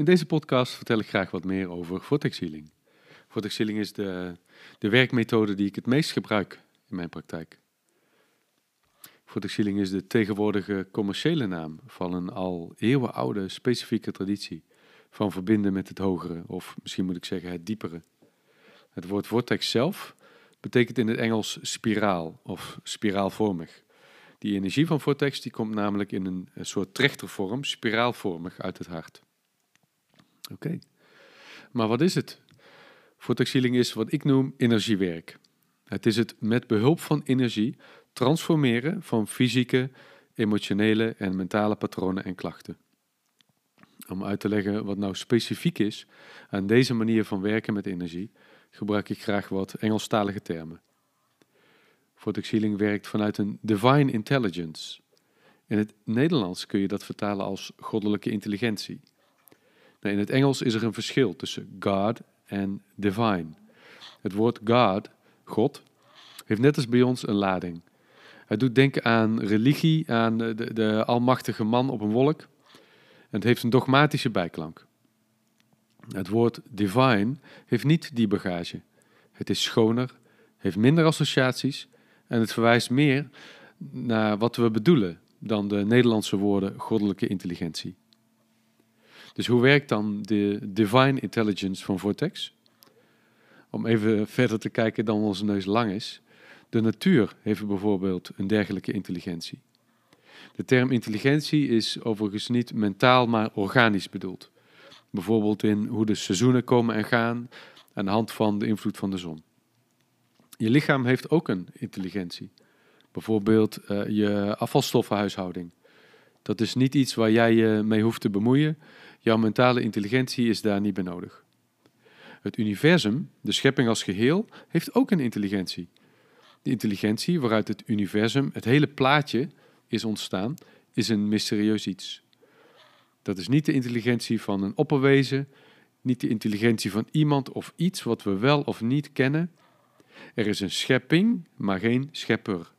In deze podcast vertel ik graag wat meer over vortex healing. Vortex healing is de, de werkmethode die ik het meest gebruik in mijn praktijk. Vortex healing is de tegenwoordige commerciële naam van een al eeuwenoude specifieke traditie van verbinden met het hogere, of misschien moet ik zeggen het diepere. Het woord vortex zelf betekent in het Engels spiraal of spiraalvormig. Die energie van vortex die komt namelijk in een, soort trechtervorm, spiraalvormig uit het hart. Oké, maar wat is het? Vortex healing is wat ik noem energiewerk. Het is het met behulp van energie transformeren van fysieke, emotionele en mentale patronen en klachten. Om uit te leggen wat nou specifiek is aan deze manier van werken met energie, gebruik ik graag wat Engelstalige termen. Vortex Healing werkt vanuit een divine intelligence. In het Nederlands kun je dat vertalen als goddelijke intelligentie. In het Engels is er een verschil tussen God en divine. Het woord God, God, heeft net als bij ons een lading. Het doet denken aan religie, aan de, de almachtige man op een wolk. Het heeft een dogmatische bijklank. Het woord divine heeft niet die bagage. Het is schoner, heeft minder associaties en het verwijst meer naar wat we bedoelen dan de Nederlandse woorden goddelijke intelligentie. Dus hoe werkt dan de divine intelligence van Vortex? Om even verder te kijken dan onze neus lang is. De natuur heeft bijvoorbeeld een dergelijke intelligentie. De term intelligentie is overigens niet mentaal, maar organisch bedoeld. Bijvoorbeeld in hoe de seizoenen komen en gaan aan de hand van de invloed van de zon. Je lichaam heeft ook een intelligentie. Bijvoorbeeld uh, je afvalstoffenhuishouding. Dat is niet iets waar jij je mee hoeft te bemoeien. Jouw mentale intelligentie is daar niet bij nodig. Het universum, de schepping als geheel, heeft ook een intelligentie. De intelligentie waaruit het universum, het hele plaatje, is ontstaan, is een mysterieus iets. Dat is niet de intelligentie van een opperwezen, niet de intelligentie van iemand of iets wat we wel of niet kennen. Er is een schepping, maar geen schepper.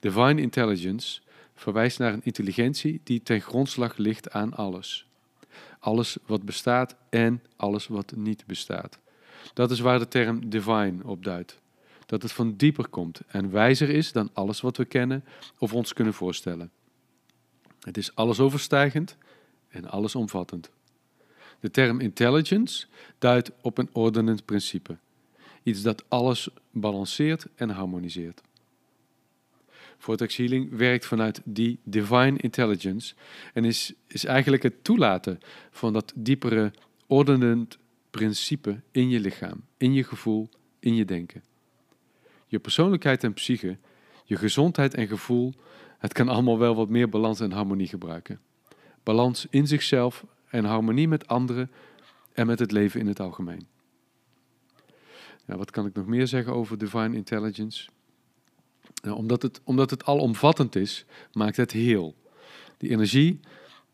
Divine intelligence verwijst naar een intelligentie die ten grondslag ligt aan alles. Alles wat bestaat en alles wat niet bestaat. Dat is waar de term divine op duidt. Dat het van dieper komt en wijzer is dan alles wat we kennen of ons kunnen voorstellen. Het is alles overstijgend en allesomvattend. De term intelligence duidt op een ordenend principe. Iets dat alles balanceert en harmoniseert. Vortex Healing werkt vanuit die divine intelligence en is, is eigenlijk het toelaten van dat diepere ordenend principe in je lichaam, in je gevoel, in je denken. Je persoonlijkheid en psyche, je gezondheid en gevoel, het kan allemaal wel wat meer balans en harmonie gebruiken. Balans in zichzelf en harmonie met anderen en met het leven in het algemeen. Ja, wat kan ik nog meer zeggen over divine intelligence? Omdat, het, omdat het alomvattend is, maakt het heel. Die energie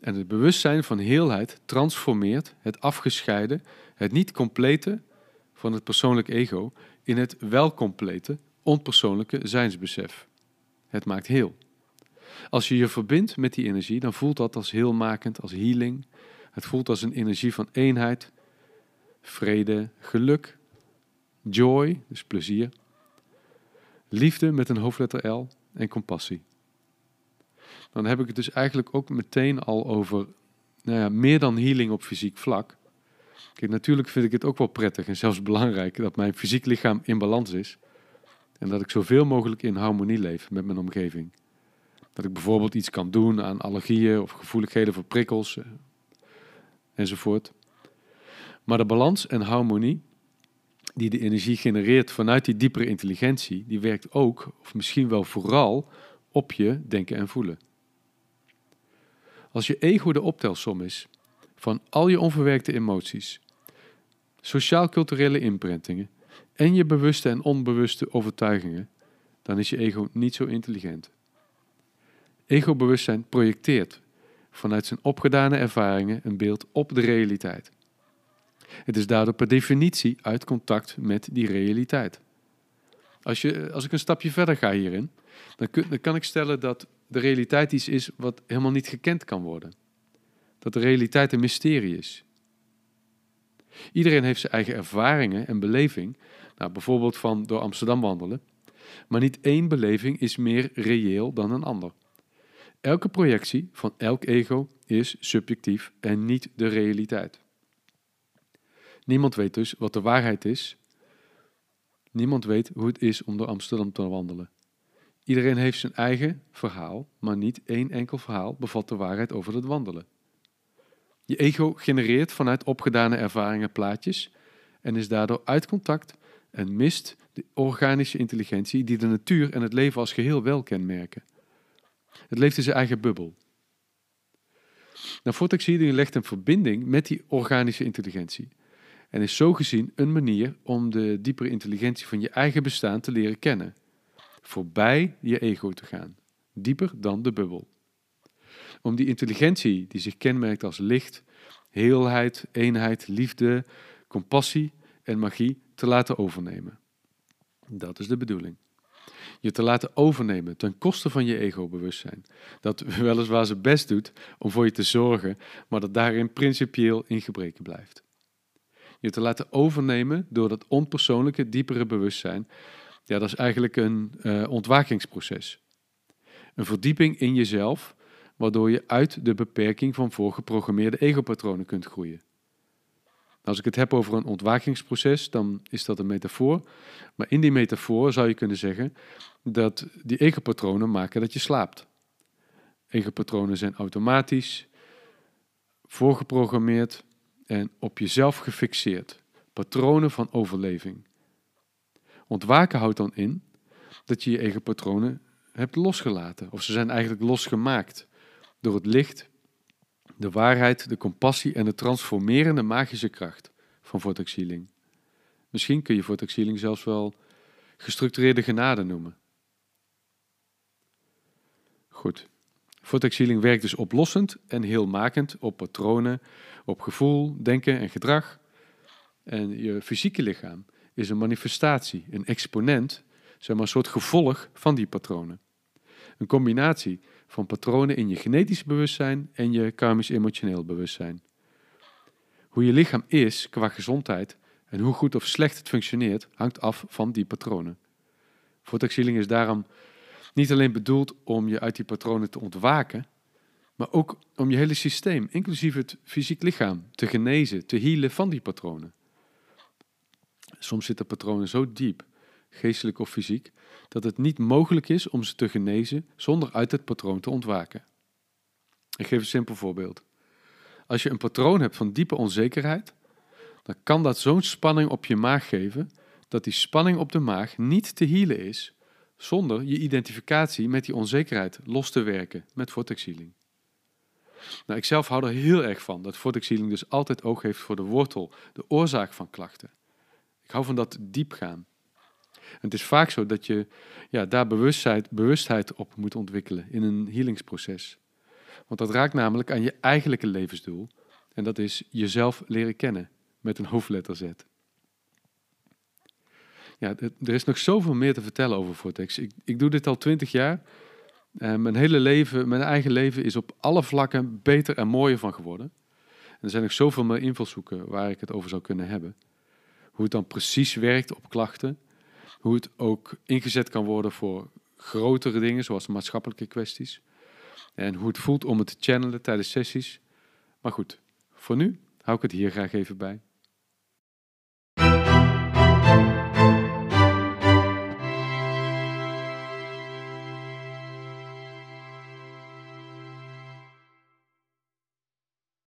en het bewustzijn van heelheid transformeert het afgescheiden, het niet complete van het persoonlijk ego in het wel complete, onpersoonlijke zijnsbesef. Het maakt heel. Als je je verbindt met die energie, dan voelt dat als heelmakend, als healing. Het voelt als een energie van eenheid, vrede, geluk, joy, dus plezier, liefde met een hoofdletter L en compassie. Dan heb ik het dus eigenlijk ook meteen al over nou ja, meer dan healing op fysiek vlak. Kijk, natuurlijk vind ik het ook wel prettig en zelfs belangrijk dat mijn fysiek lichaam in balans is. En dat ik zoveel mogelijk in harmonie leef met mijn omgeving. Dat ik bijvoorbeeld iets kan doen aan allergieën of gevoeligheden voor prikkels eh, enzovoort. Maar de balans en harmonie die de energie genereert vanuit die diepere intelligentie, die werkt ook, of misschien wel vooral, op je denken en voelen. Als je ego de optelsom is van al je onverwerkte emoties, sociaal-culturele imprintingen en je bewuste en onbewuste overtuigingen, dan is je ego niet zo intelligent. Ego-bewustzijn projecteert vanuit zijn opgedane ervaringen een beeld op de realiteit. Het is daardoor per definitie uit contact met die realiteit. Als, je, als ik een stapje verder ga hierin, dan, dan kan ik stellen dat de realiteit iets is wat helemaal niet gekend kan worden. Dat de realiteit een mysterie is. Iedereen heeft zijn eigen ervaringen en beleving, nou, bijvoorbeeld van door Amsterdam wandelen, maar niet één beleving is meer reëel dan een ander. Elke projectie van elk ego is subjectief en niet de realiteit. Niemand weet dus wat de waarheid is. Niemand weet hoe het is om door Amsterdam te wandelen. Iedereen heeft zijn eigen verhaal, maar niet één enkel verhaal bevat de waarheid over het wandelen. Je ego genereert vanuit opgedane ervaringen plaatjes en is daardoor uit contact en mist de organische intelligentie die de natuur en het leven als geheel wel kenmerken. Het leeft in zijn eigen bubbel. Nou, vortex legt een verbinding met die organische intelligentie en is zo gezien een manier om de diepere intelligentie van je eigen bestaan te leren kennen, voorbij je ego te gaan, dieper dan de bubbel. Om die intelligentie die zich kenmerkt als licht, heelheid, eenheid, liefde, compassie en magie te laten overnemen. Dat is de bedoeling. Je te laten overnemen ten koste van je ego-bewustzijn. Dat weliswaar zijn best doet om voor je te zorgen, maar dat daarin principieel in gebreken blijft. Je te laten overnemen door dat onpersoonlijke, diepere bewustzijn. Ja, dat is eigenlijk een uh, ontwakingsproces. Een verdieping in jezelf, waardoor je uit de beperking van voorgeprogrammeerde egopatronen kunt groeien. Als ik het heb over een ontwakingsproces, dan is dat een metafoor. Maar in die metafoor zou je kunnen zeggen dat die egopatronen maken dat je slaapt. Egopatronen zijn automatisch, voorgeprogrammeerd en op jezelf gefixeerd. Patronen van overleving. Ontwaken houdt dan in dat je je egopatronen hebt losgelaten, of ze zijn eigenlijk losgemaakt door het licht de waarheid, de compassie en de transformerende magische kracht van vortex healing. Misschien kun je vortex healing zelfs wel gestructureerde genade noemen. Goed. Vortex healing werkt dus oplossend en heelmakend op patronen, op gevoel, denken en gedrag. En je fysieke lichaam is een manifestatie, een exponent, zeg maar een soort gevolg van die patronen. Een combinatie van patronen in je genetisch bewustzijn en je karmisch-emotioneel bewustzijn. Hoe je lichaam is qua gezondheid en hoe goed of slecht het functioneert, hangt af van die patronen. Vortexhealing is daarom niet alleen bedoeld om je uit die patronen te ontwaken, maar ook om je hele systeem, inclusief het fysiek lichaam, te genezen, te healen van die patronen. Soms zitten patronen zo diep, geestelijk of fysiek, dat het niet mogelijk is om ze te genezen zonder uit het patroon te ontwaken. Ik geef een simpel voorbeeld. Als je een patroon hebt van diepe onzekerheid, dan kan dat zo'n spanning op je maag geven dat die spanning op de maag niet te healen is zonder je identificatie met die onzekerheid los te werken met vortex healing. Nou, ik zelf hou er heel erg van dat vortex healing dus altijd oog heeft voor de wortel, de oorzaak van klachten. Ik hou van dat diep gaan het is vaak zo dat je ja, daar bewustheid, bewustheid op moet ontwikkelen in een healingsproces. Want dat raakt namelijk aan je eigenlijke levensdoel. En dat is jezelf leren kennen met een hoofdletter Z. Ja, er is nog zoveel meer te vertellen over Vortex. Ik, ik doe dit al twintig jaar. Uh, mijn hele leven, mijn eigen leven is op alle vlakken beter en mooier van geworden. En er zijn nog zoveel meer invalshoeken waar ik het over zou kunnen hebben. Hoe het dan precies werkt op klachten hoe het ook ingezet kan worden voor grotere dingen, zoals maatschappelijke kwesties. En hoe het voelt om het te channelen tijdens sessies. Maar goed, voor nu hou ik het hier graag even bij.